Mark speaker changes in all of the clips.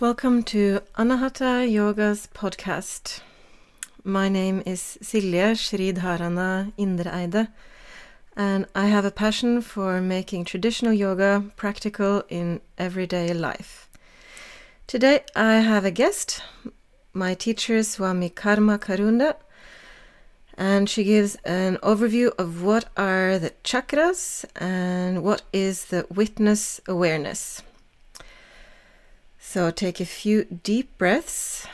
Speaker 1: Welcome to Anahata Yoga's podcast. My name is Silje Shridharana Indreide, and I have a passion for making traditional yoga practical in everyday life. Today I have a guest, my teacher Swami Karma Karuna, and she gives an overview of what are the chakras and what is the witness awareness. So take a few deep breaths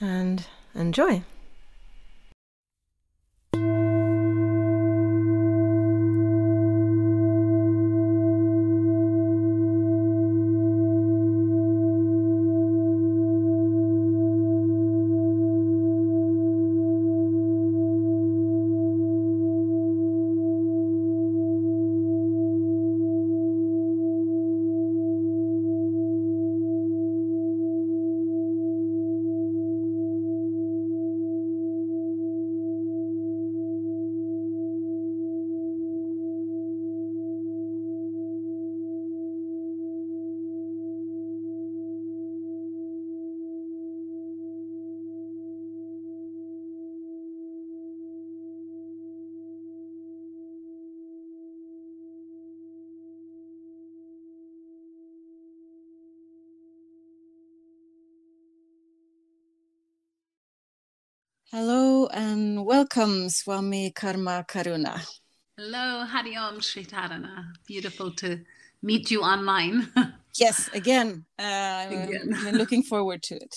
Speaker 1: and enjoy. Welcome, Swami Karma Karuna.
Speaker 2: Hello, Hariom Sridharana. Beautiful to meet you online.
Speaker 1: yes, again. Uh, again. I'm, I'm looking forward to it.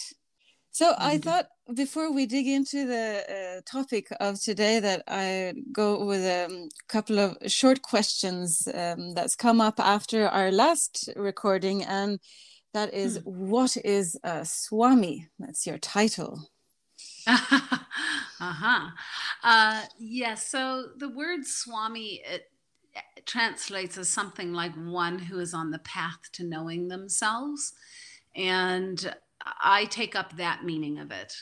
Speaker 1: So I thought before we dig into the uh, topic of today that I go with a um, couple of short questions um, that's come up after our last recording, and that is, hmm. what is a Swami? That's your title.
Speaker 2: uh-huh. Uh, yes. Yeah, so the word Swami it, translates as something like one who is on the path to knowing themselves, and I take up that meaning of it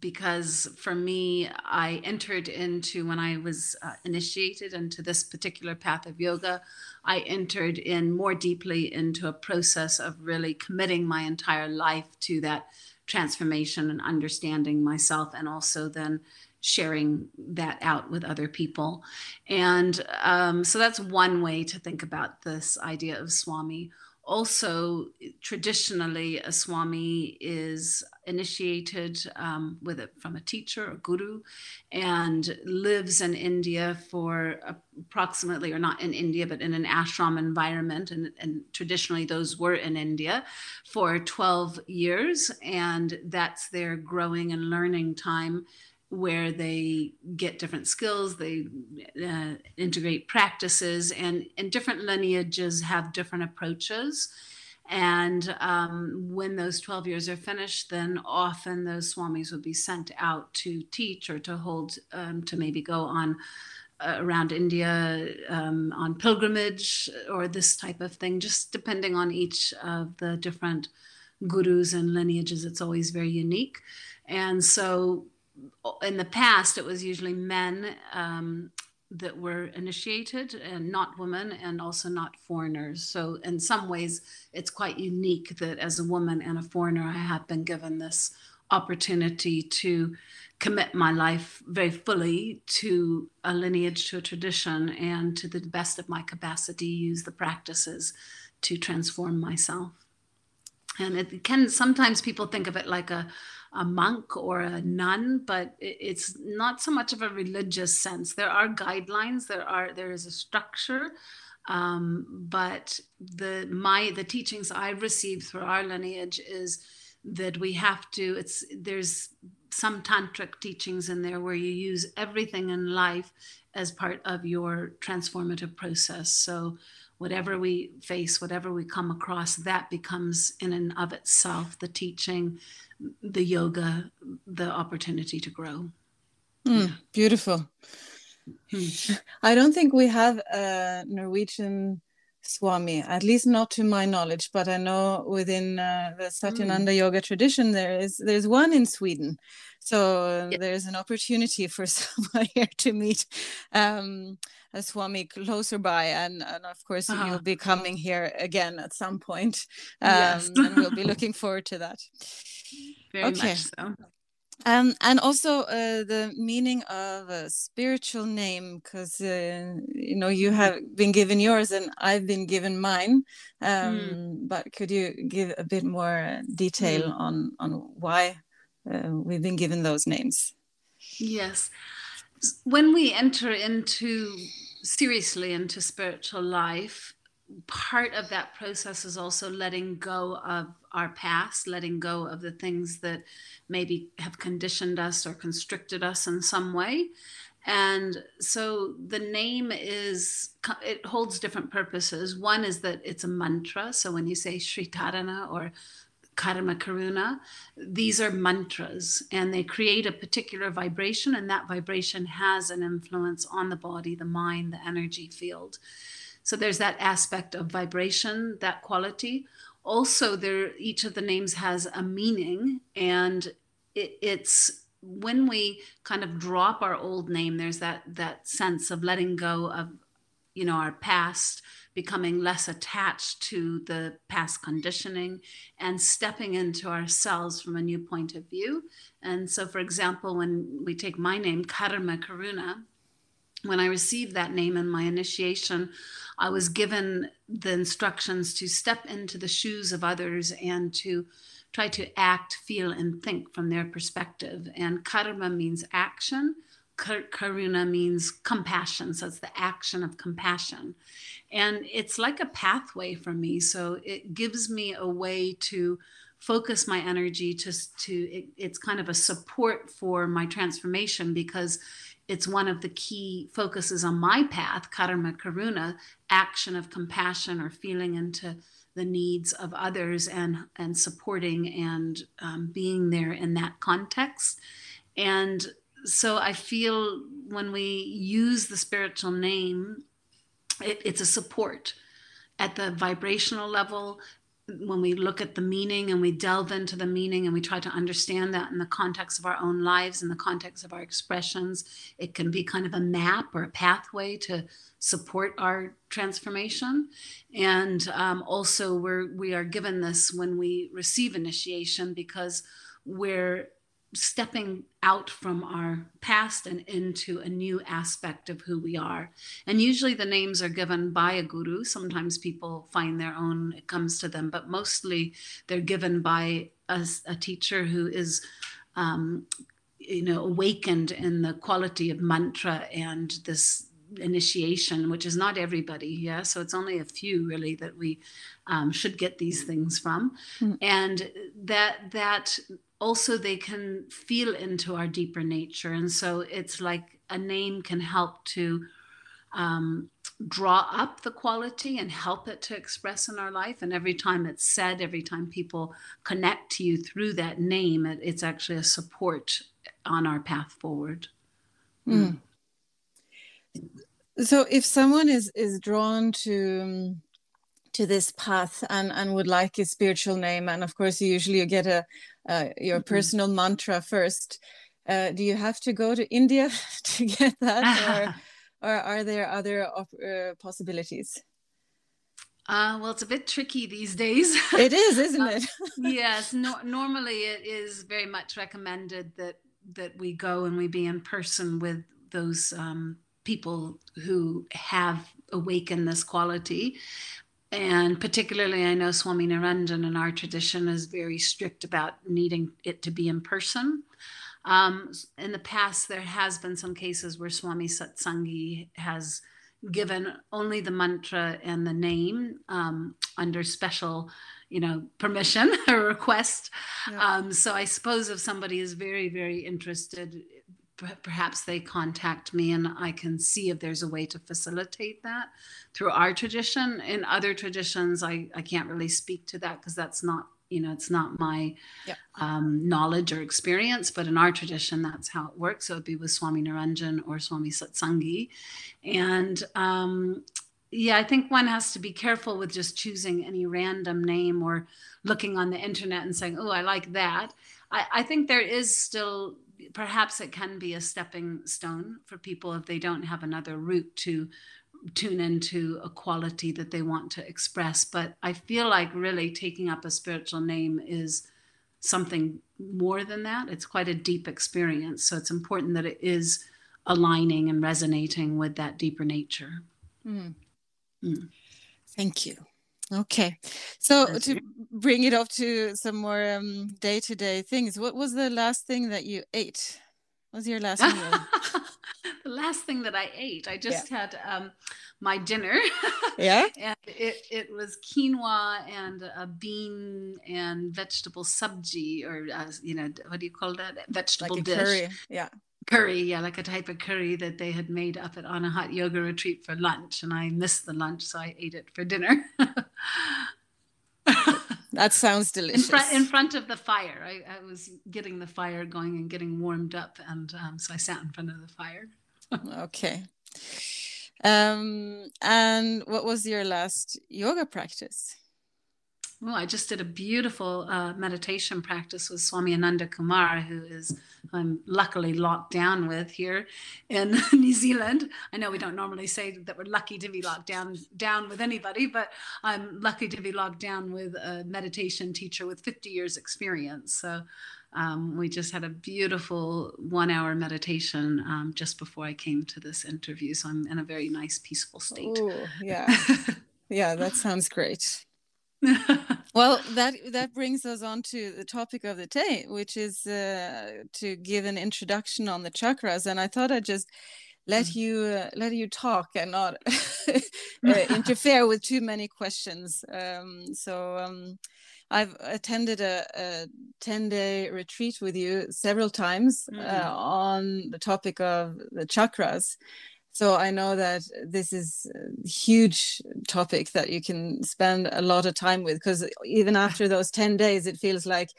Speaker 2: because for me, I entered into when I was uh, initiated into this particular path of yoga, I entered in more deeply into a process of really committing my entire life to that transformation and understanding myself and also then sharing that out with other people. And um, so that's one way to think about this idea of swami also traditionally a swami is initiated um, with it from a teacher or guru and lives in india for approximately or not in india but in an ashram environment. And, and traditionally those were in india for 12 years. And that's their growing and learning time where they get different skills, they uh, integrate practices, and, and different lineages have different approaches. And um, when those 12 years are finished, then often those swamis would be sent out to teach or to hold, um, to maybe go on uh, around India um, on pilgrimage or this type of thing, just depending on each of the different gurus and lineages. It's always very unique. And so in the past, it was usually men um, that were initiated and not women and also not foreigners. So, in some ways, it's quite unique that as a woman and a foreigner, I have been given this opportunity to commit my life very fully to a lineage, to a tradition, and to the best of my capacity, use the practices to transform myself. And it can sometimes people think of it like a a monk or a nun, but it's not so much of a religious sense. There are guidelines, there are there is a structure, um, but the my the teachings I've received through our lineage is that we have to. It's there's some tantric teachings in there where you use everything in life as part of your transformative process. So whatever we face, whatever we come across, that becomes in and of itself the teaching the yoga the opportunity to grow.
Speaker 1: Mm, yeah. Beautiful. Hmm. I don't think we have a Norwegian Swami, at least not to my knowledge, but I know within uh, the Satyananda mm. yoga tradition there is there's one in Sweden, so yeah. there's an opportunity for someone here to meet. Um, a Swami closer by, and, and of course uh-huh. you'll be coming here again at some point, um, yes. and we'll be looking forward to that.
Speaker 2: Very okay. much so.
Speaker 1: Um, and also uh, the meaning of a spiritual name, because uh, you know you have been given yours and I've been given mine. Um, mm. But could you give a bit more detail mm. on on why uh, we've been given those names?
Speaker 2: Yes, when we enter into seriously into spiritual life, part of that process is also letting go of our past, letting go of the things that maybe have conditioned us or constricted us in some way. And so the name is, it holds different purposes. One is that it's a mantra. So when you say Sri Dharana or Karma Karuna, these are mantras and they create a particular vibration, and that vibration has an influence on the body, the mind, the energy field. So there's that aspect of vibration, that quality. Also, there each of the names has a meaning, and it, it's when we kind of drop our old name, there's that that sense of letting go of, you know, our past, becoming less attached to the past conditioning, and stepping into ourselves from a new point of view. And so, for example, when we take my name, Karma Karuna, when I received that name in my initiation, I was given the instructions to step into the shoes of others and to try to act, feel, and think from their perspective. And karma means action. Karuna means compassion. So it's the action of compassion. And it's like a pathway for me. So it gives me a way to focus my energy to, to it, it's kind of a support for my transformation because it's one of the key focuses on my path, karma karuna, action of compassion or feeling into the needs of others and and supporting and um, being there in that context. And so I feel when we use the spiritual name, it, it's a support at the vibrational level when we look at the meaning and we delve into the meaning and we try to understand that in the context of our own lives, in the context of our expressions, it can be kind of a map or a pathway to support our transformation. And um, also, we're we are given this when we receive initiation because we're stepping out from our past and into a new aspect of who we are. And usually the names are given by a guru. Sometimes people find their own, it comes to them, but mostly they're given by a, a teacher who is. Um, you know awakened in the quality of mantra and this initiation, which is not everybody. Yeah, so it's only a few really that we um, should get these things from, mm. and that that also they can feel into our deeper nature, and so it's like a name can help to um, draw up the quality and help it to express in our life. And every time it's said, every time people connect to you through that name, it, it's actually a support on our path forward.
Speaker 1: Mm so if someone is is drawn to to this path and and would like a spiritual name and of course you usually get a uh, your mm-hmm. personal mantra first uh, do you have to go to india to get that or or are there other uh, possibilities
Speaker 2: uh, well, it's a bit tricky these days.
Speaker 1: It is, isn't uh, it?
Speaker 2: yes. No, normally, it is very much recommended that that we go and we be in person with those um, people who have awakened this quality. And particularly, I know Swami Niranjan in our tradition is very strict about needing it to be in person. Um, in the past, there has been some cases where Swami Satsangi has given only the mantra and the name um, under special you know permission or request yeah. um, so i suppose if somebody is very very interested perhaps they contact me and I can see if there's a way to facilitate that through our tradition. In other traditions, I, I can't really speak to that because that's not, you know, it's not my yep. um, knowledge or experience. But in our tradition, that's how it works. So it'd be with Swami Niranjan or Swami Satsangi. And um, yeah, I think one has to be careful with just choosing any random name or looking on the internet and saying, oh, I like that. I, I think there is still perhaps it can be a stepping stone for people if they don't have another route to tune into a quality that they want to express. But I feel like really taking up a spiritual name is something more than that. It's quite a deep experience. So it's important that it is aligning and resonating with that deeper nature.
Speaker 1: Mm. Mm. Thank you. Okay, so to bring it up to some more day to day things, what was the last thing that you ate? What was your last meal?
Speaker 2: the last thing that I ate, I just yeah. had um, my dinner.
Speaker 1: yeah.
Speaker 2: And it, it was quinoa and a bean and vegetable sabji, or, uh, you know, what do you call that? Vegetable
Speaker 1: like
Speaker 2: dish.
Speaker 1: Curry. Yeah.
Speaker 2: Curry, yeah, like a type of curry that they had made up at hot Yoga Retreat for lunch. And I missed the lunch, so I ate it for dinner.
Speaker 1: that sounds delicious.
Speaker 2: In, front, in front of the fire. I, I, was getting the fire going and getting warmed up. And um, so I sat in front of the fire.
Speaker 1: okay. Um, and what was your last yoga practice?
Speaker 2: Well, I just did a beautiful uh, meditation practice with Swami Ananda Kumar, who is I'm luckily locked down with here in New Zealand. I know we don't normally say that we're lucky to be locked down down with anybody, but I'm lucky to be locked down with a meditation teacher with 50 years experience. So um, we just had a beautiful one hour meditation um, just before I came to this interview. So I'm in a very nice, peaceful state.
Speaker 1: Ooh, yeah. yeah, that sounds great. well, that that brings us on to the topic of the day, which is uh, to give an introduction on the chakras. And I thought I'd just let mm. you uh, let you talk and not uh, interfere with too many questions. Um, so um, I've attended a, a 10 day retreat with you several times mm. uh, on the topic of the chakras. So I know that this is a huge topic that you can spend a lot of time with because even after those 10 days, it feels like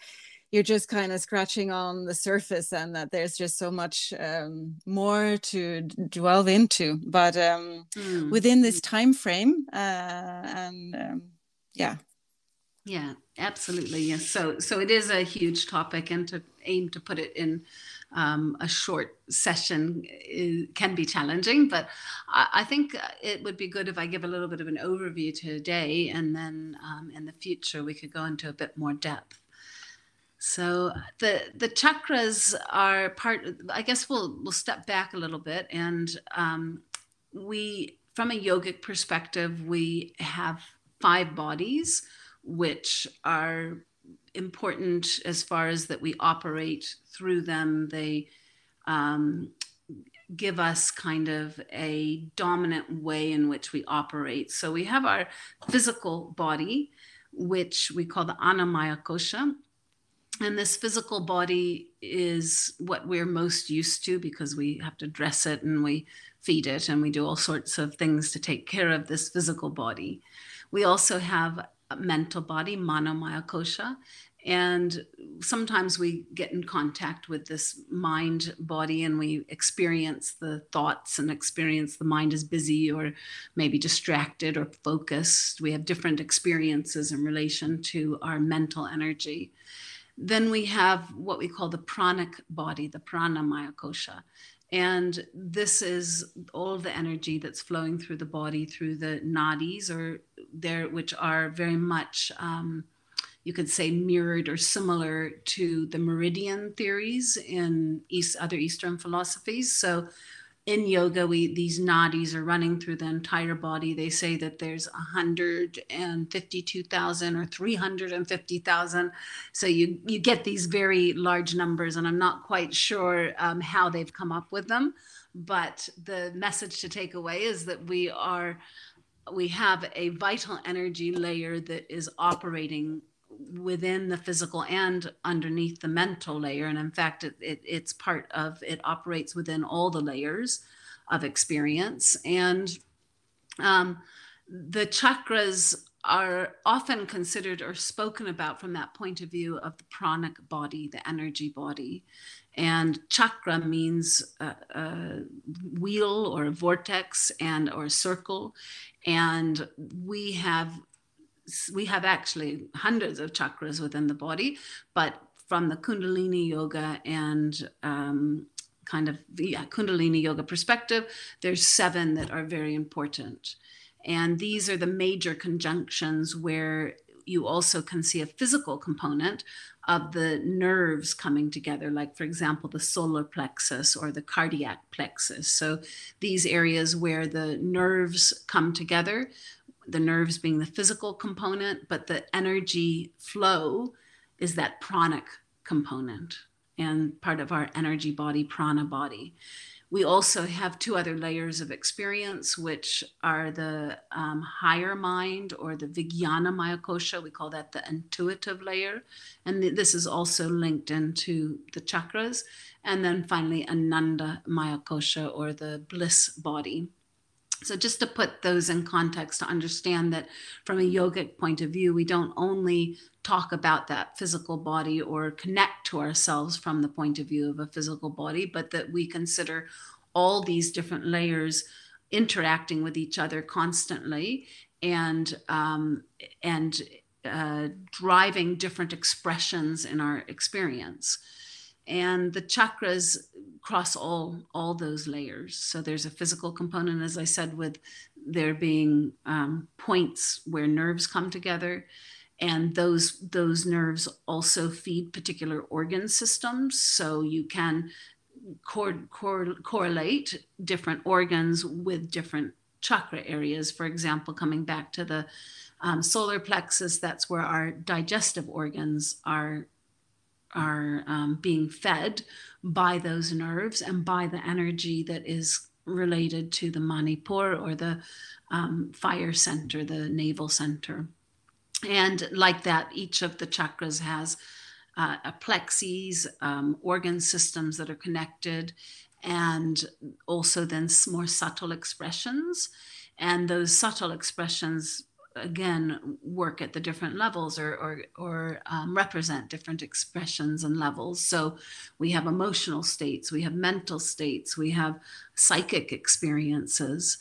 Speaker 1: you're just kind of scratching on the surface and that there's just so much um, more to delve into but um, mm. within this time frame uh, and um, yeah
Speaker 2: yeah, absolutely. Yes. So, so it is a huge topic, and to aim to put it in um, a short session is, can be challenging. But I, I, think it would be good if I give a little bit of an overview today, and then um, in the future we could go into a bit more depth. So the the chakras are part. I guess we'll we'll step back a little bit, and um, we, from a yogic perspective, we have five bodies which are important as far as that we operate through them. They um, give us kind of a dominant way in which we operate. So we have our physical body, which we call the annamaya Kosha. And this physical body is what we're most used to because we have to dress it and we feed it and we do all sorts of things to take care of this physical body. We also have mental body, manomaya kosha. And sometimes we get in contact with this mind body and we experience the thoughts and experience the mind is busy or maybe distracted or focused. We have different experiences in relation to our mental energy. Then we have what we call the pranic body, the pranamaya kosha. And this is all the energy that's flowing through the body through the nadis, or there, which are very much, um, you could say, mirrored or similar to the meridian theories in East, other Eastern philosophies. So in yoga we these nadis are running through the entire body. They say that there's 152,000 or 350,000 so you you get these very large numbers and i'm not quite sure um, how they've come up with them. But the message to take away is that we are we have a vital energy layer that is operating within the physical and underneath the mental layer. And in fact, it, it, it's part of, it operates within all the layers of experience. And um, the chakras are often considered or spoken about from that point of view of the pranic body, the energy body. And chakra means a, a wheel or a vortex and or a circle. And we have we have actually hundreds of chakras within the body, but from the Kundalini yoga and um, kind of yeah, Kundalini yoga perspective, there's seven that are very important. And these are the major conjunctions where you also can see a physical component of the nerves coming together, like, for example, the solar plexus or the cardiac plexus. So, these areas where the nerves come together, the nerves being the physical component, but the energy flow is that pranic component and part of our energy body, prana body. We also have two other layers of experience, which are the um, higher mind or the Vijnana Maya Kosha. We call that the intuitive layer. And th- this is also linked into the chakras. And then finally, Ananda Maya Kosha or the bliss body. So, just to put those in context, to understand that from a yogic point of view, we don't only talk about that physical body or connect to ourselves from the point of view of a physical body, but that we consider all these different layers interacting with each other constantly and um, and uh, driving different expressions in our experience and the chakras cross all all those layers. So there's a physical component as i said with there being um, points where nerves come together. And those those nerves also feed particular organ systems. So you can cor- cor- correlate different organs with different chakra areas. For example coming back to the um, solar plexus that's where our digestive organs are are um, being fed by those nerves and by the energy that is related to the Manipur or the um, fire center, the navel center. And like that, each of the chakras has uh, a plexes, um, organ systems that are connected, and also then more subtle expressions. And those subtle expressions again work at the different levels or or, or um, represent different expressions and levels. So we have emotional states we have mental states we have psychic experiences.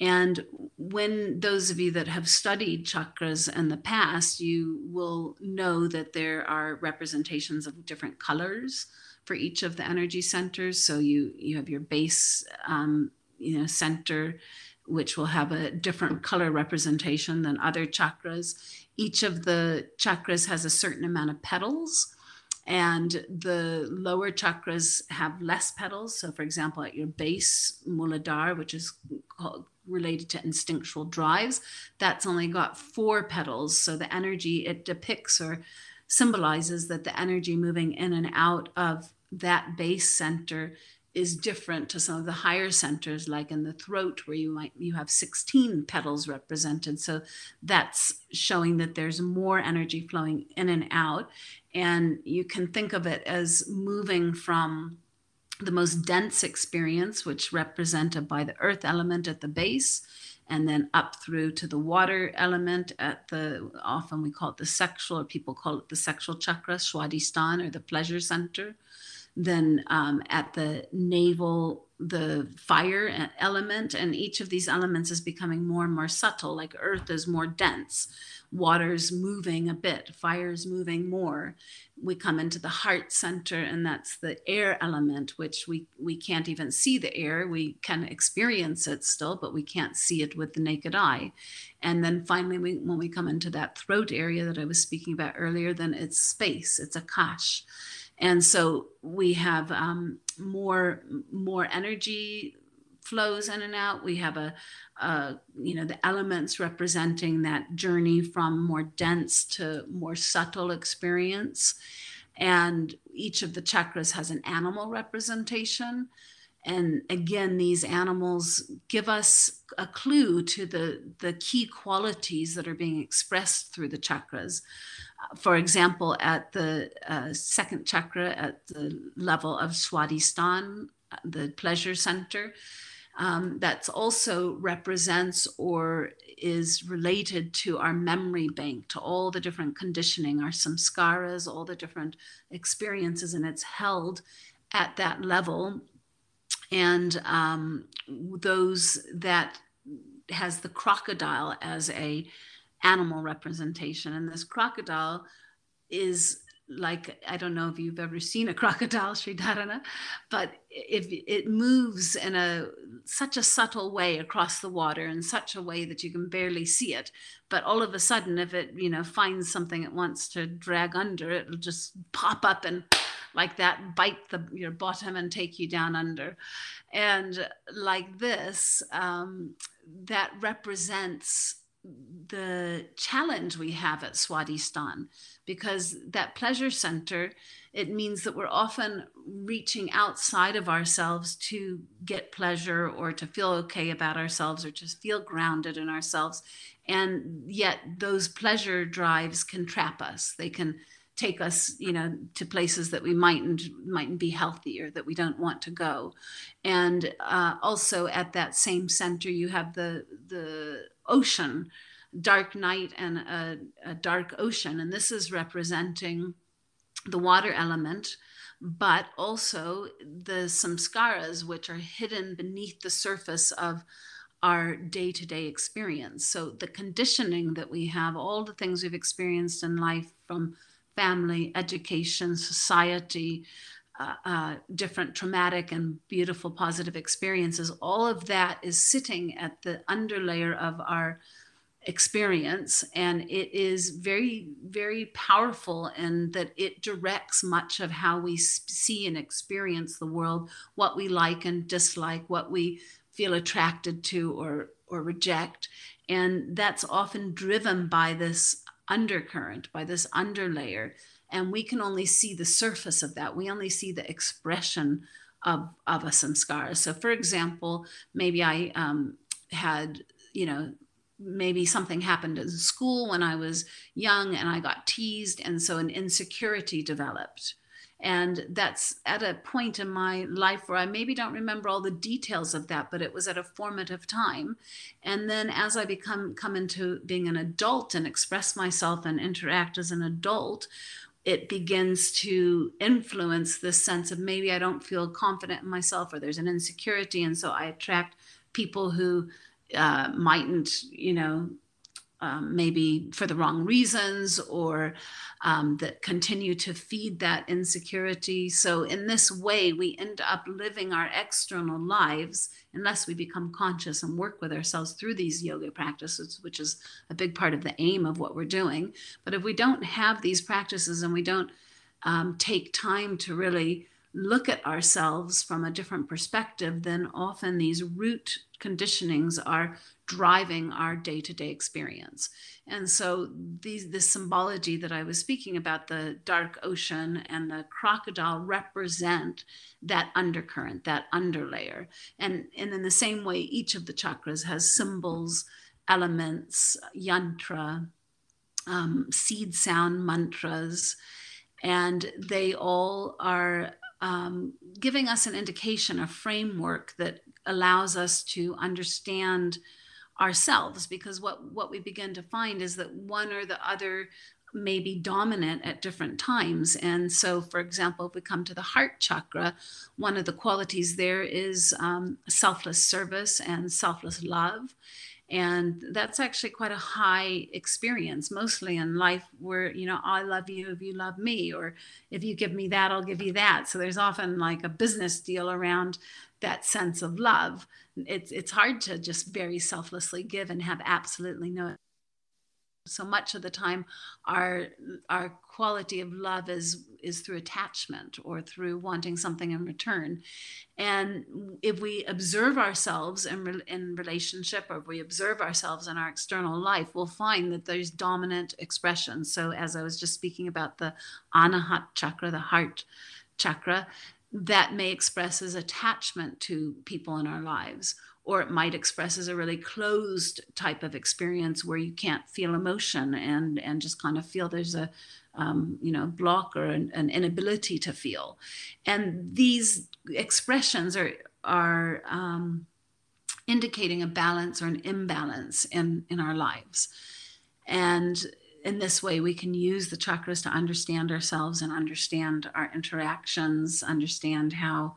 Speaker 2: And when those of you that have studied chakras in the past you will know that there are representations of different colors for each of the energy centers. So you you have your base um, you know center which will have a different color representation than other chakras. Each of the chakras has a certain amount of petals, and the lower chakras have less petals. So, for example, at your base, Muladhara, which is called, related to instinctual drives, that's only got four petals. So, the energy it depicts or symbolizes that the energy moving in and out of that base center is different to some of the higher centers like in the throat where you might you have 16 petals represented. So that's showing that there's more energy flowing in and out. And you can think of it as moving from the most dense experience which represented by the earth element at the base and then up through to the water element at the often we call it the sexual or people call it the sexual chakra swadhisthana or the pleasure center then um, at the navel the fire element. And each of these elements is becoming more and more subtle like earth is more dense water's moving a bit fire's moving more. We come into the heart center and that's the air element which we we can't even see the air. We can experience it still but we can't see it with the naked eye. And then finally we, when we come into that throat area that i was speaking about earlier then it's space. It's akash and so we have um, more more energy flows in and out. We have a, a, you know the elements representing that journey from more dense to more subtle experience. And each of the chakras has an animal representation. And again these animals give us a clue to the the key qualities that are being expressed through the chakras for example, at the uh, second chakra, at the level of Swadhisthana, the pleasure center, um, that also represents or is related to our memory bank, to all the different conditioning, our samskaras, all the different experiences, and it's held at that level. And um, those that has the crocodile as a animal representation. And this crocodile is like I don't know if you've ever seen a crocodile, Sridharana, but if it moves in a such a subtle way across the water in such a way that you can barely see it, but all of a sudden, if it you know finds something it wants to drag under, it'll just pop up and like that bite the your bottom and take you down under, and like this, um, that represents the challenge we have at Swadhisthana because that pleasure center it means that we're often reaching outside of ourselves to get pleasure or to feel okay about ourselves or just feel grounded in ourselves. And yet those pleasure drives can trap us. They can take us you know to places that we mightn't mightn't be healthy or that we don't want to go. And uh, also at that same center you have the the ocean dark night and a, a dark ocean and this is representing the water element but also the samskaras which are hidden beneath the surface of our day to day experience. So, the conditioning that we have, all the things we've experienced in life from family, education, society, uh, uh, different traumatic and beautiful positive experiences, all of that is sitting at the underlayer of our experience. And it is very, very powerful in that it directs much of how we see and experience the world, what we like and dislike, what we feel attracted to or, or reject. And that's often driven by this undercurrent, by this underlayer. And we can only see the surface of that. We only see the expression of, of a samskara. So, for example, maybe I um, had, you know, maybe something happened in school when I was young and I got teased. And so an insecurity developed. And that's at a point in my life where I maybe don't remember all the details of that, but it was at a formative time. And then as I become come into being an adult and express myself and interact as an adult, it begins to influence this sense of maybe I don't feel confident in myself or there's an insecurity. And so I attract people who uh, mightn't, you know, um, maybe for the wrong reasons or um, that continue to feed that insecurity. So, in this way, we end up living our external lives unless we become conscious and work with ourselves through these yoga practices, which is a big part of the aim of what we're doing. But if we don't have these practices and we don't um, take time to really look at ourselves from a different perspective, then often these root conditionings are driving our day-to-day experience. And so these this symbology that i was speaking about the dark ocean and the crocodile represent that undercurrent that underlayer. And and in the same way each of the chakras has symbols elements yantra um, seed sound mantras. And they all are um, giving us an indication, a framework that allows us to understand ourselves. Because what, what we begin to find is that one or the other may be dominant at different times. And so, for example, if we come to the heart chakra, one of the qualities there is um, selfless service and selfless love. And that's actually quite a high experience, mostly in life where, you know, I love you if you love me, or if you give me that, I'll give you that. So there's often like a business deal around that sense of love. It's, it's hard to just very selflessly give and have absolutely no so much of the time our our quality of love is is through attachment or through wanting something in return. And if we observe ourselves in, in relationship or if we observe ourselves in our external life we'll find that there's dominant expressions so as i was just speaking about the anahat chakra the heart chakra that may express as attachment to people in our lives or it might express as a really closed type of experience where you can't feel emotion and and just kind of feel there's a um, you know block or an, an, inability to feel. And these expressions are are um, indicating a balance or an imbalance in in our lives. And in this way we can use the chakras to understand ourselves and understand our interactions understand how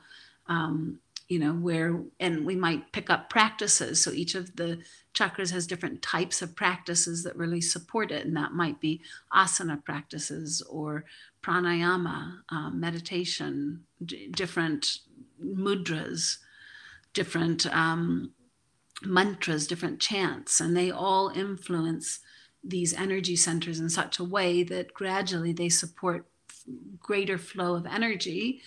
Speaker 2: um, you know where and we might pick up practices. So each of the chakras has different types of practices that really support it. And that might be asana practices or pranayama, uh, meditation, d- different mudras, different um, mantras, different chants, and they all influence these energy centers in such a way that gradually they support greater flow of energy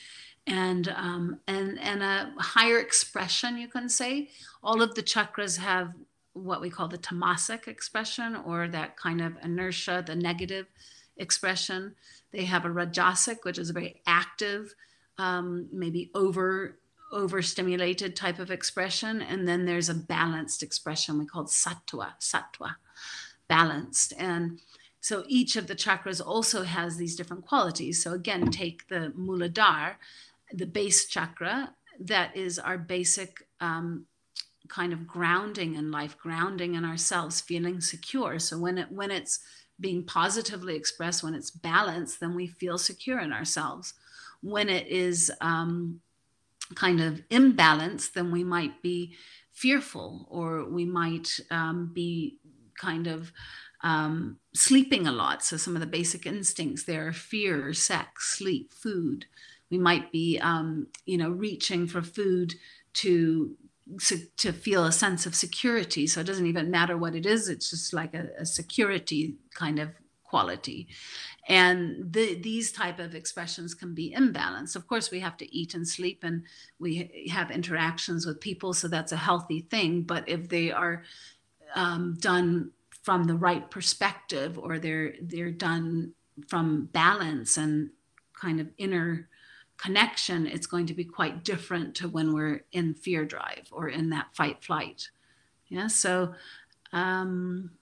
Speaker 2: and um, and and a higher expression you can say. All of the chakras have what we call the tamasic expression or that kind of inertia the negative expression. They have a rajasic which is a very active um, maybe over overstimulated type of expression. And then there's a balanced expression we call sattva sattva balanced. And so each of the chakras also has these different qualities. So again take the muladhara the base chakra that is our basic um, kind of grounding in life grounding in ourselves feeling secure. So when it when it's being positively expressed when it's balanced then we feel secure in ourselves. When it is um, kind of imbalanced then we might be fearful or we might um, be kind of um, sleeping a lot. So some of the basic instincts there are fear sex sleep food. We might be um, you know reaching for food to to feel a sense of security. So it doesn't even matter what it is it's just like a, a security kind of quality. And the, these type of expressions can be imbalanced. Of course we have to eat and sleep and we have interactions with people so that's a healthy thing. But if they are um, done from the right perspective or they're they're done from balance and kind of inner connection, it's going to be quite different to when we're in fear drive or in that fight flight. Yeah, so um,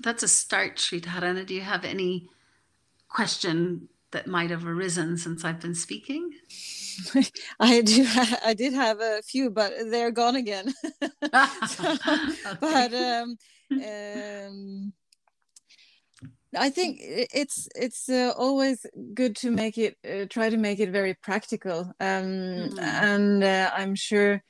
Speaker 2: that's a start, Sridharana. Do you have any question that might have arisen since I've been speaking?
Speaker 1: I do. I did have a few, but they're gone again. so. But um, um, I think it's it's uh, always good to make it uh, try to make it very practical, um, mm-hmm. and uh, I'm sure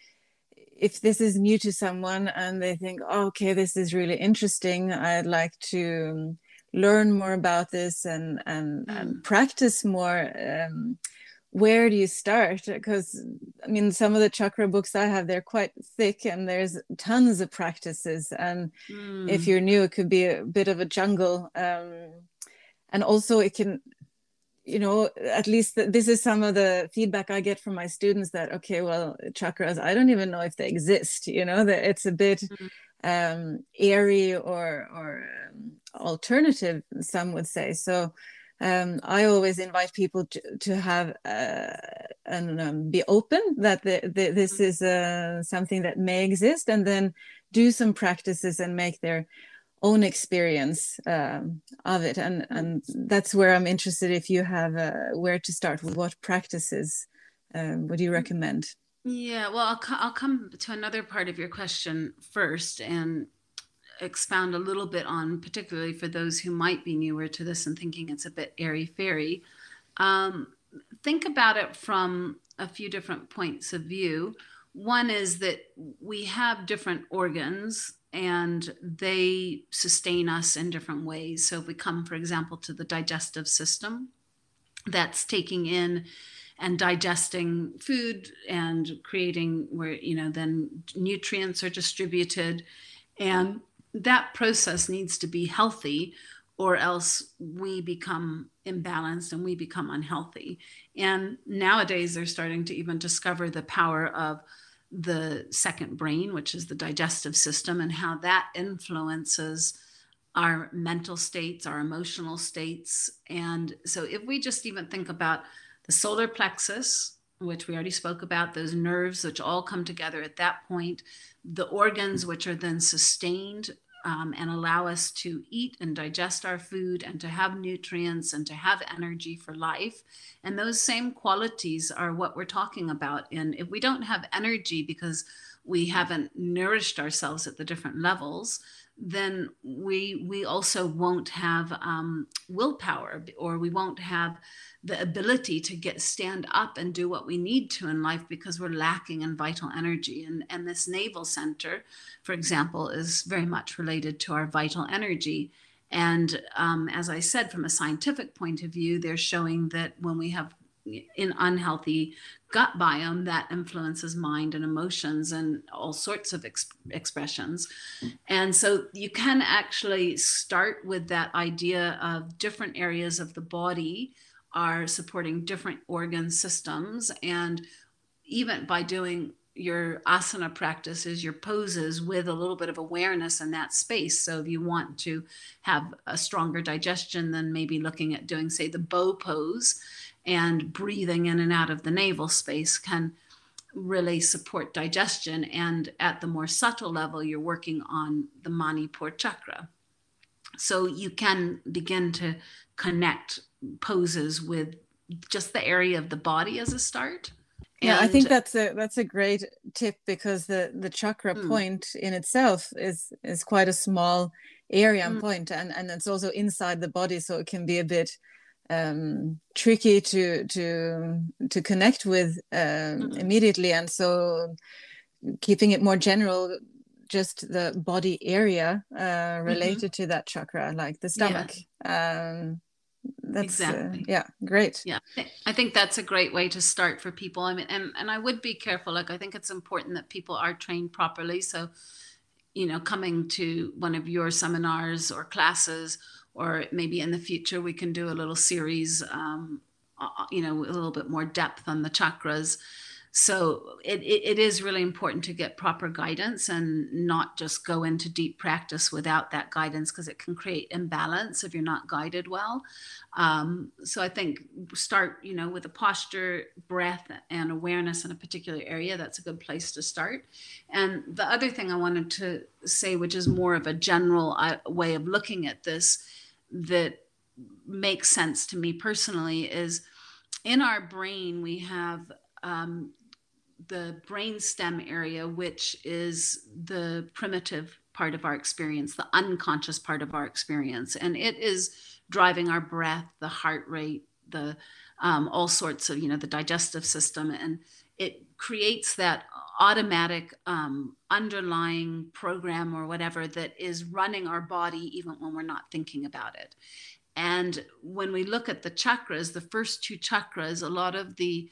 Speaker 1: if this is new to someone and they think, oh, okay, this is really interesting, I'd like to learn more about this and and, mm. and practice more. Um, where do you start because i mean some of the chakra books i have they're quite thick and there's tons of practices and mm. if you're new it could be a bit of a jungle um, and also it can you know at least this is some of the feedback i get from my students that okay well chakras i don't even know if they exist you know that it's a bit mm. um, airy or or um, alternative some would say so um, I always invite people to, to have uh, and um, be open that the, the, this is uh, something that may exist, and then do some practices and make their own experience um, of it. And and that's where I'm interested. If you have uh, where to start, with what practices um, would you recommend?
Speaker 2: Yeah, well, I'll, I'll come to another part of your question first, and expound a little bit on, particularly for those who might be newer to this and thinking it's a bit airy fairy. Um, think about it from a few different points of view. One is that we have different organs and they sustain us in different ways. So, if we come, for example, to the digestive system, that's taking in and digesting food and creating where, you know, then nutrients are distributed. And that process needs to be healthy or else we become imbalanced and we become unhealthy. And nowadays they're starting to even discover the power of the second brain which is the digestive system and how that influences our mental states our emotional states. And so if we just even think about the solar plexus which we already spoke about, those nerves which all come together at that point, the organs which are then sustained um, and allow us to eat and digest our food and to have nutrients and to have energy for life. And those same qualities are what we're talking about. And if we don't have energy because we haven't nourished ourselves at the different levels, then we we also won't have um, willpower or we won't have the ability to get stand up and do what we need to in life because we're lacking in vital energy. And and this navel center for example is very much related to our vital energy. And um, as I said, from a scientific point of view, they're showing that when we have in unhealthy gut biome that influences mind and emotions and all sorts of exp- expressions and so you can actually start with that idea of different areas of the body are supporting different organ systems and even by doing your asana practices, your poses with a little bit of awareness in that space. So if you want to have a stronger digestion, then maybe looking at doing, say, the bow pose and breathing in and out of the navel space can really support digestion. And at the more subtle level, you're working on the Manipur chakra. So you can begin to connect poses with just the area of the body as a start.
Speaker 1: Yeah, I think that's a that's a great tip because the the chakra mm. point in itself is is quite a small area and mm. point, and and it's also inside the body, so it can be a bit um, tricky to to to connect with um, mm-hmm. immediately, and so keeping it more general, just the body area uh, mm-hmm. related mm-hmm. to that chakra, like the stomach. Yeah. Um, that's uh, exactly. Uh, yeah, great.
Speaker 2: Yeah, I think that's a great way to start for people. I mean, and and I would be careful. Like, I think it's important that people are trained properly. So, you know, coming to one of your seminars or classes or maybe in the future we can do a little series um, uh, uh, you know a little bit more depth on the chakras. So it, it, is really important to get proper guidance and not just go into deep practice without that guidance because it can create imbalance if you're not guided well. Um, so i think start you know with a posture breath and awareness in a particular area that's a good place to start. And the other thing i wanted to say which is more of a general uh, way of looking at this that makes sense to me personally is in our brain we have um, the brain stem area which is the primitive part of our experience the unconscious part of our experience. And it is driving our breath the heart rate the um, all sorts of you know the digestive system. And it creates that automatic um, underlying program or whatever that is running our body even when we're not thinking about it. And when we look at the chakras, the first two chakras, a lot of the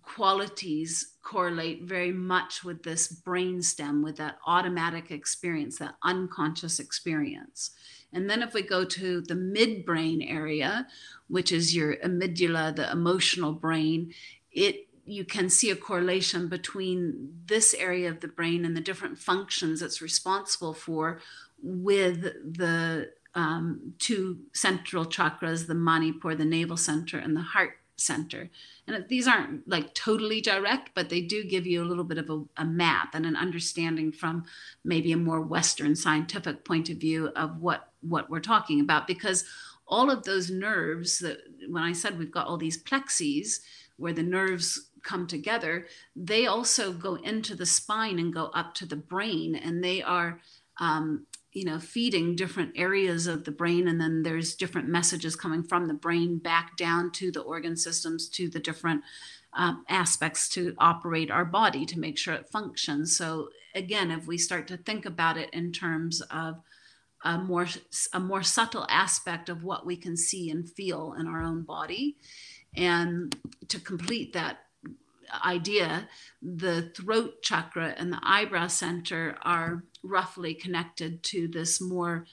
Speaker 2: qualities correlate very much with this brain stem, with that automatic experience, that unconscious experience. And then if we go to the midbrain area, which is your amygdala, the emotional brain, it you can see a correlation between this area of the brain and the different functions it's responsible for with the um, two central chakras the manipur the navel center and the heart center. And these aren't like totally direct but they do give you a little bit of a, a map and an understanding from maybe a more western scientific point of view of what what we're talking about. Because all of those nerves that when i said we've got all these plexes where the nerves come together, they also go into the spine and go up to the brain, and they are, um, you know, feeding different areas of the brain. And then there's different messages coming from the brain back down to the organ systems, to the different um, aspects to operate our body to make sure it functions. So again, if we start to think about it in terms of a more a more subtle aspect of what we can see and feel in our own body and to complete that idea, the throat chakra and the eyebrow center are roughly connected to this more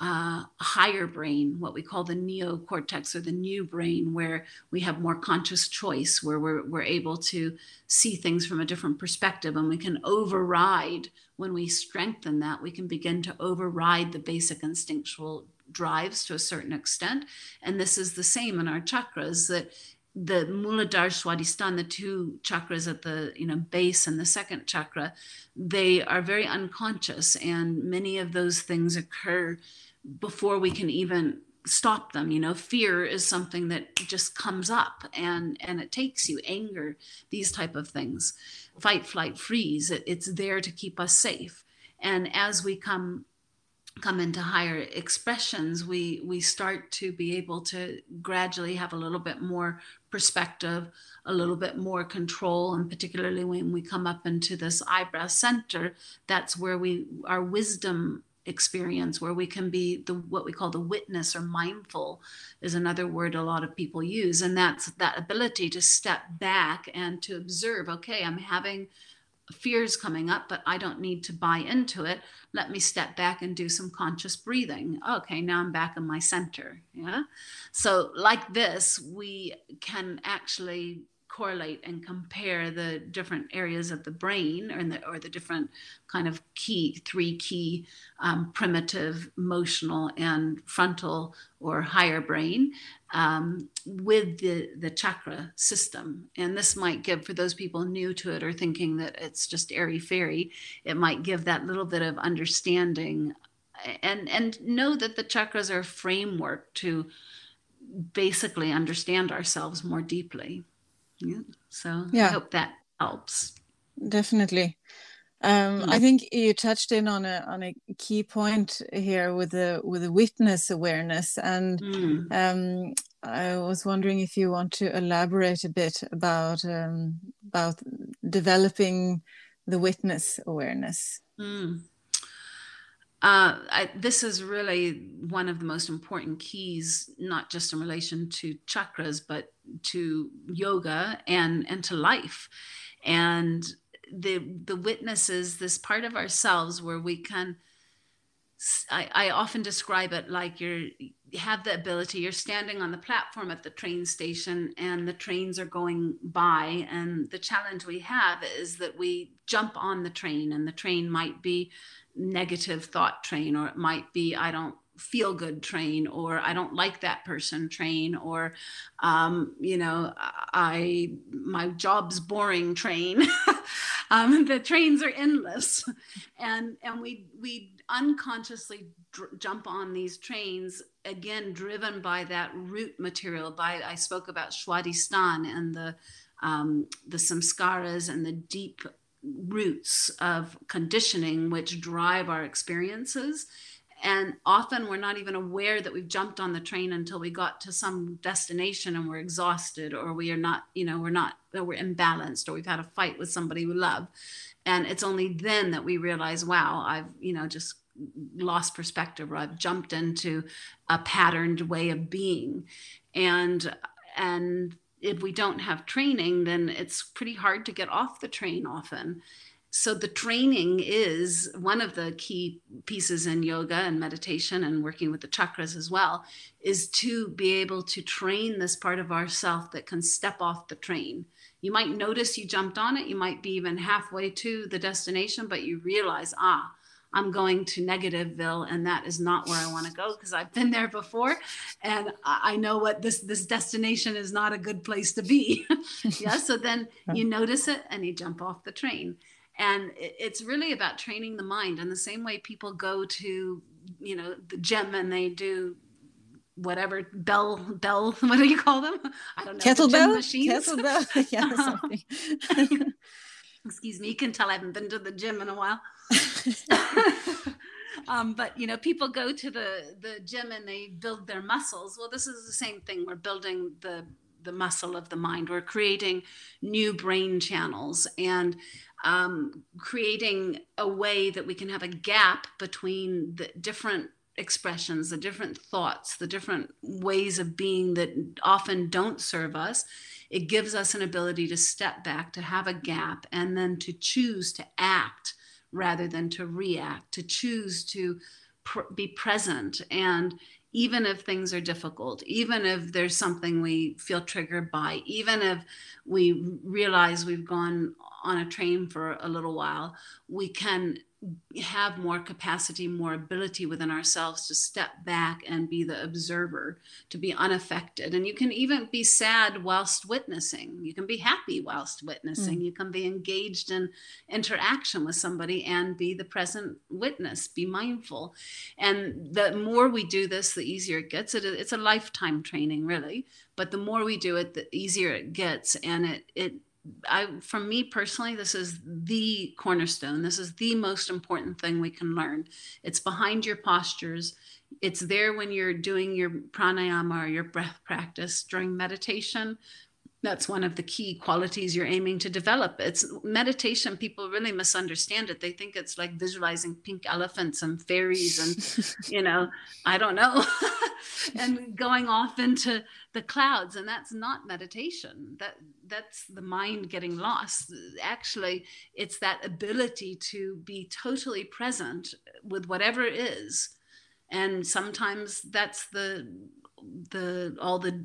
Speaker 2: uh, higher brain, what we call the neocortex or the new brain, where we have more conscious choice, where we're, we're able to see things from a different perspective and we can override, when we strengthen that, we can begin to override the basic instinctual drives to a certain extent. And this is the same in our chakras that the Muladhara Swadhisthana, the two chakras at the you know base and the second chakra, they are very unconscious, and many of those things occur before we can even stop them. You know, fear is something that just comes up and and it takes you. Anger, these type of things, fight, flight, freeze. It, it's there to keep us safe. And as we come come into higher expressions we we start to be able to gradually have a little bit more perspective a little bit more control and particularly when we come up into this eyebrow center that's where we our wisdom experience where we can be the what we call the witness or mindful is another word a lot of people use. And that's that ability to step back and to observe okay i'm having fears coming up but i don't need to buy into it. Let me step back and do some conscious breathing. Okay now i'm back in my center yeah? So like this we can actually correlate and compare the different areas of the brain or the, or the different kind of key three key um, primitive emotional and frontal or higher brain um, with the the chakra system and this might give for those people new to it or thinking that it's just airy fairy it might give that little bit of understanding and and know that the chakras are a framework to basically understand ourselves more deeply yeah. So yeah. I hope that helps.
Speaker 1: Definitely. Um, mm. I think you touched in on a on a key point here with the with the witness awareness, and mm. um, I was wondering if you want to elaborate a bit about um, about developing the witness awareness. Mm.
Speaker 2: Uh, I, this is really one of the most important keys, not just in relation to chakras, but to yoga and and to life. And the the witnesses, this part of ourselves where we can. I, I often describe it like you're you have the ability you're standing on the platform at the train station and the trains are going by and the challenge we have is that we jump on the train and the train might be negative thought train or it might be i don't feel good train or i don't like that person train or um, you know i my job's boring train um, the trains are endless and and we we unconsciously dr- jump on these trains again driven by that root material by i spoke about swadhisthana and the um, the samskaras and the deep roots of conditioning which drive our experiences. And often we're not even aware that we've jumped on the train until we got to some destination and we're exhausted, or we are not, you know, we're not, we're imbalanced, or we've had a fight with somebody we love. And it's only then that we realize, wow, I've, you know, just lost perspective or I've jumped into a patterned way of being. And and if we don't have training, then it's pretty hard to get off the train often. So, the training is one of the key pieces in yoga and meditation and working with the chakras as well, is to be able to train this part of ourself that can step off the train. You might notice you jumped on it, you might be even halfway to the destination, but you realize, ah, I'm going to Negativeville, and that is not where I want to go because I've been there before, and I know what this this destination is not a good place to be. yeah, so then you notice it and you jump off the train, and it's really about training the mind. In the same way people go to you know the gym and they do whatever bell bell what do you call them?
Speaker 1: I don't know kettlebell? machines. Kettlebell?
Speaker 2: Yeah excuse me you can tell i haven't been to the gym in a while. Um, but you know people go to the the gym and they build their muscles. Well this is the same thing. We're building the the muscle of the mind. We're creating new brain channels. And um, creating a way that we can have a gap between the different expressions, the different thoughts, the different ways of being that often don't serve us, it gives us an ability to step back, to have a gap, and then to choose to act rather than to react, to choose to pr- be present. And even if things are difficult, even if there's something we feel triggered by, even if we realize we've gone on a train for a little while, we can have more capacity, more ability within ourselves to step back and be the observer, to be unaffected. And you can even be sad whilst witnessing. You can be happy whilst witnessing. Mm. You can be engaged in interaction with somebody and be the present witness, be mindful. And the more we do this, the easier it gets. It, it's a lifetime training, really. But the more we do it, the easier it gets. And it, it I, for me personally, this is the cornerstone. This is the most important thing we can learn. It's behind your postures. It's there when you're doing your pranayama or your breath practice during meditation. that's one of the key qualities you're aiming to develop it's meditation people really misunderstand it they think it's like visualizing pink elephants and fairies and you know i don't know and going off into the clouds and that's not meditation that that's the mind getting lost actually it's that ability to be totally present with whatever is and sometimes that's the the all the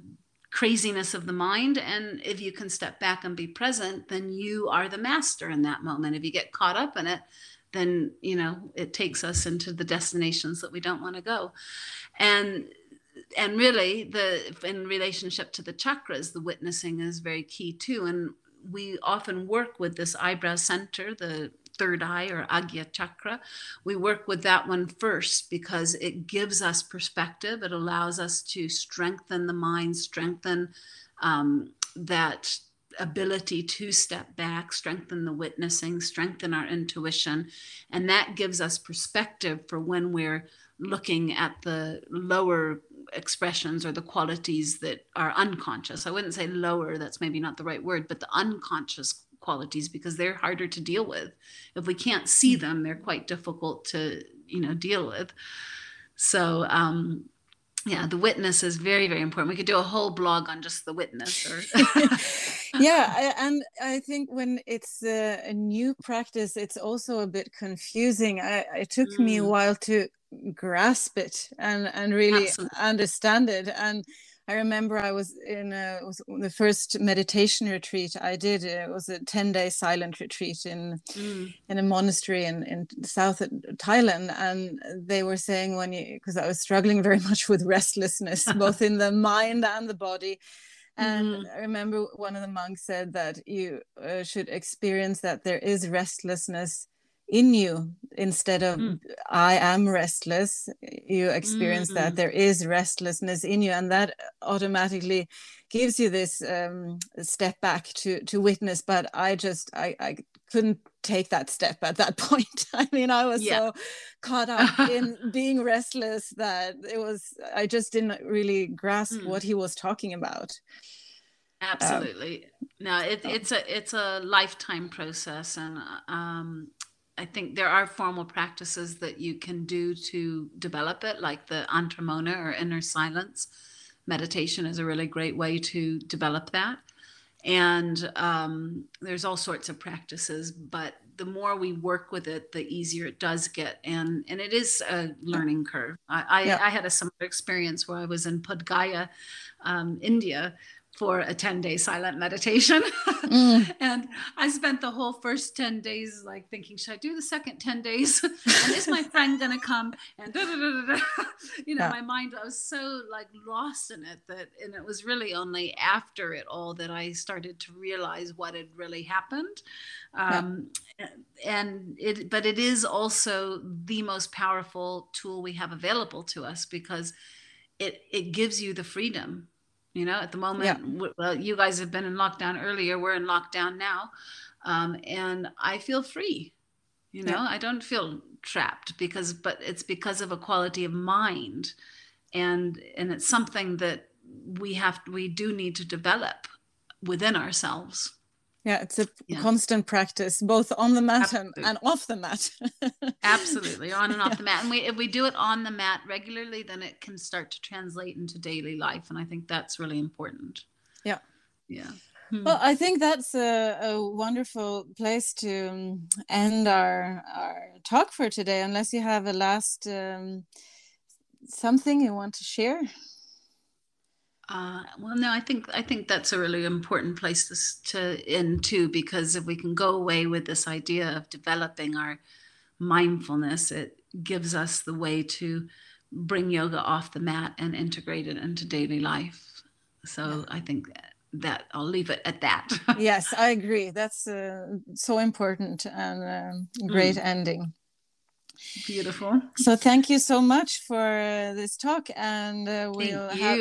Speaker 2: craziness of the mind. And if you can step back and be present, then you are the master in that moment. If you get caught up in it, then you know it takes us into the destinations that we don't want to go. And and really the in relationship to the chakras, the witnessing is very key too. And we often work with this eyebrow center, the third eye or Agya chakra. We work with that one first because it gives us perspective. It allows us to strengthen the mind, strengthen um, that ability to step back, strengthen the witnessing, strengthen our intuition. And that gives us perspective for when we're looking at the lower expressions or the qualities that are unconscious. I wouldn't say lower, that's maybe not the right word, but the unconscious qualities because they're harder to deal with. If we can't see mm. them, they're quite difficult to, you know, deal with. So, um, yeah, the witness is very, very important. We could do a whole blog on just the witness. Or
Speaker 1: yeah, and I think when it's a, a, new practice, it's also a bit confusing. I, it took mm. me a mm. while to grasp it and and really Absolutely. understand it and I remember I was in a, was the first meditation retreat I did. It was a 10 day silent retreat in mm. in a monastery in, in south Thailand. And they were saying when you, because I was struggling very much with restlessness, both in the mind and the body. And mm. I remember one of the monks said that you uh, should experience that there is restlessness in you instead of mm. i am restless you experience mm-hmm. that there is restlessness in you and that automatically gives you this um, step back to to witness but i just i i couldn't take that step at that point i mean i was yeah. so caught up in being restless that it was i just didn't really grasp mm. what he was talking about
Speaker 2: um, absolutely um, no it, it's a it's a lifetime process and um I think there are formal practices that you can do to develop it, like the antar mouna or inner silence. Meditation is a really great way to develop that. And um, there's all sorts of practices, but the more we work with it, the easier it does get. And and it is a learning curve. I, I, yeah. I had a similar experience where I was in Bodh um, India, for a 10 day silent meditation. Mm. and I spent the whole first 10 days like thinking, should I do the second 10 days? and is my friend going to come? And da, da, da, you know, yeah. my mind, I was so like lost in it that, and it was really only after it all that I started to realize what had really happened. Um, yeah. And it, but it is also the most powerful tool we have available to us because it, it gives you the freedom you know at the moment yeah. well you guys have been in lockdown earlier we're in lockdown now um, and i feel free you know yeah. i don't feel trapped because but it's because of a quality of mind and and it's something that we have we do need to develop within ourselves
Speaker 1: yeah it's a yeah. constant practice both on the mat and, and, off the mat
Speaker 2: absolutely on and off yeah. the mat and we if we do it on the mat regularly then it can start to translate into daily life and i think that's really important
Speaker 1: yeah
Speaker 2: yeah
Speaker 1: hmm. well i think that's a, a wonderful place to um, end our our talk for today unless you have a last um, something you want to share
Speaker 2: uh, well, no, I think I think that's a really important place to, to end too, because if we can go away with this idea of developing our mindfulness, it gives us the way to bring yoga off the mat and integrate it into daily life. So I think that I'll leave it at that.
Speaker 1: yes, I agree. That's uh, so important and uh, great mm. ending.
Speaker 2: Beautiful.
Speaker 1: So thank you so much for this talk, and uh, we'll have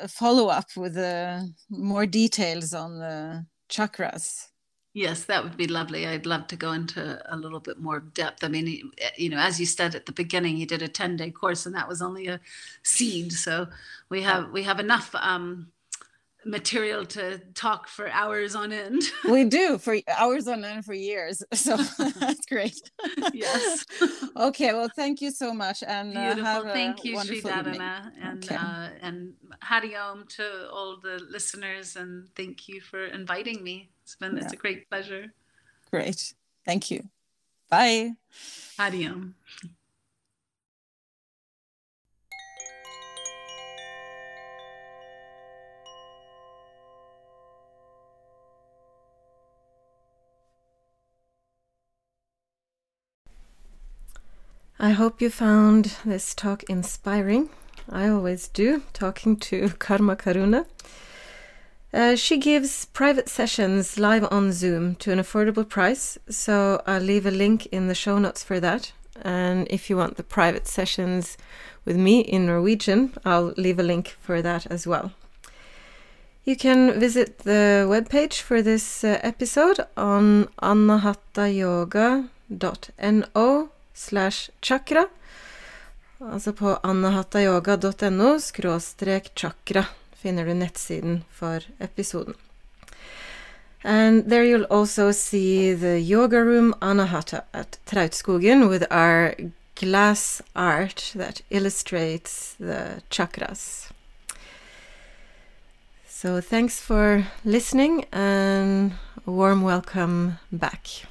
Speaker 1: a follow up with uh, more details on the chakras.
Speaker 2: Yes, that would be lovely. I'd love to go into a little bit more depth. I mean, you know, as you said at the beginning, you did a ten day course, and that was only a seed. So we have we have enough. Um, material to talk for hours on end.
Speaker 3: we do for hours on end for years. So that's great.
Speaker 2: Yes.
Speaker 3: okay. Well, thank you so much. And uh,
Speaker 2: beautiful. thank you,
Speaker 3: Sridharana.
Speaker 2: And
Speaker 3: Okay.
Speaker 2: uh, and Hari Om to all the listeners and thank you for inviting me. It's been it's a great pleasure.
Speaker 3: Great. Thank you. Bye.
Speaker 2: Hari
Speaker 1: I hope you found this talk inspiring. I always do, talking to Karma Karuna. Uh, she gives private sessions live on Zoom to an affordable price, so I'll leave a link in the show notes for that. And if you want the private sessions with me in Norwegian, I'll leave a link for that as well. You can visit the webpage for this uh, episode on anahatayoga.no slash chakra. Altså på skråstrek chakra finner du nettsiden for episoden. And there you'll also see the yoga room Anahata at Trautskogen with our glass art that illustrates the chakras. So thanks for listening and a warm welcome back.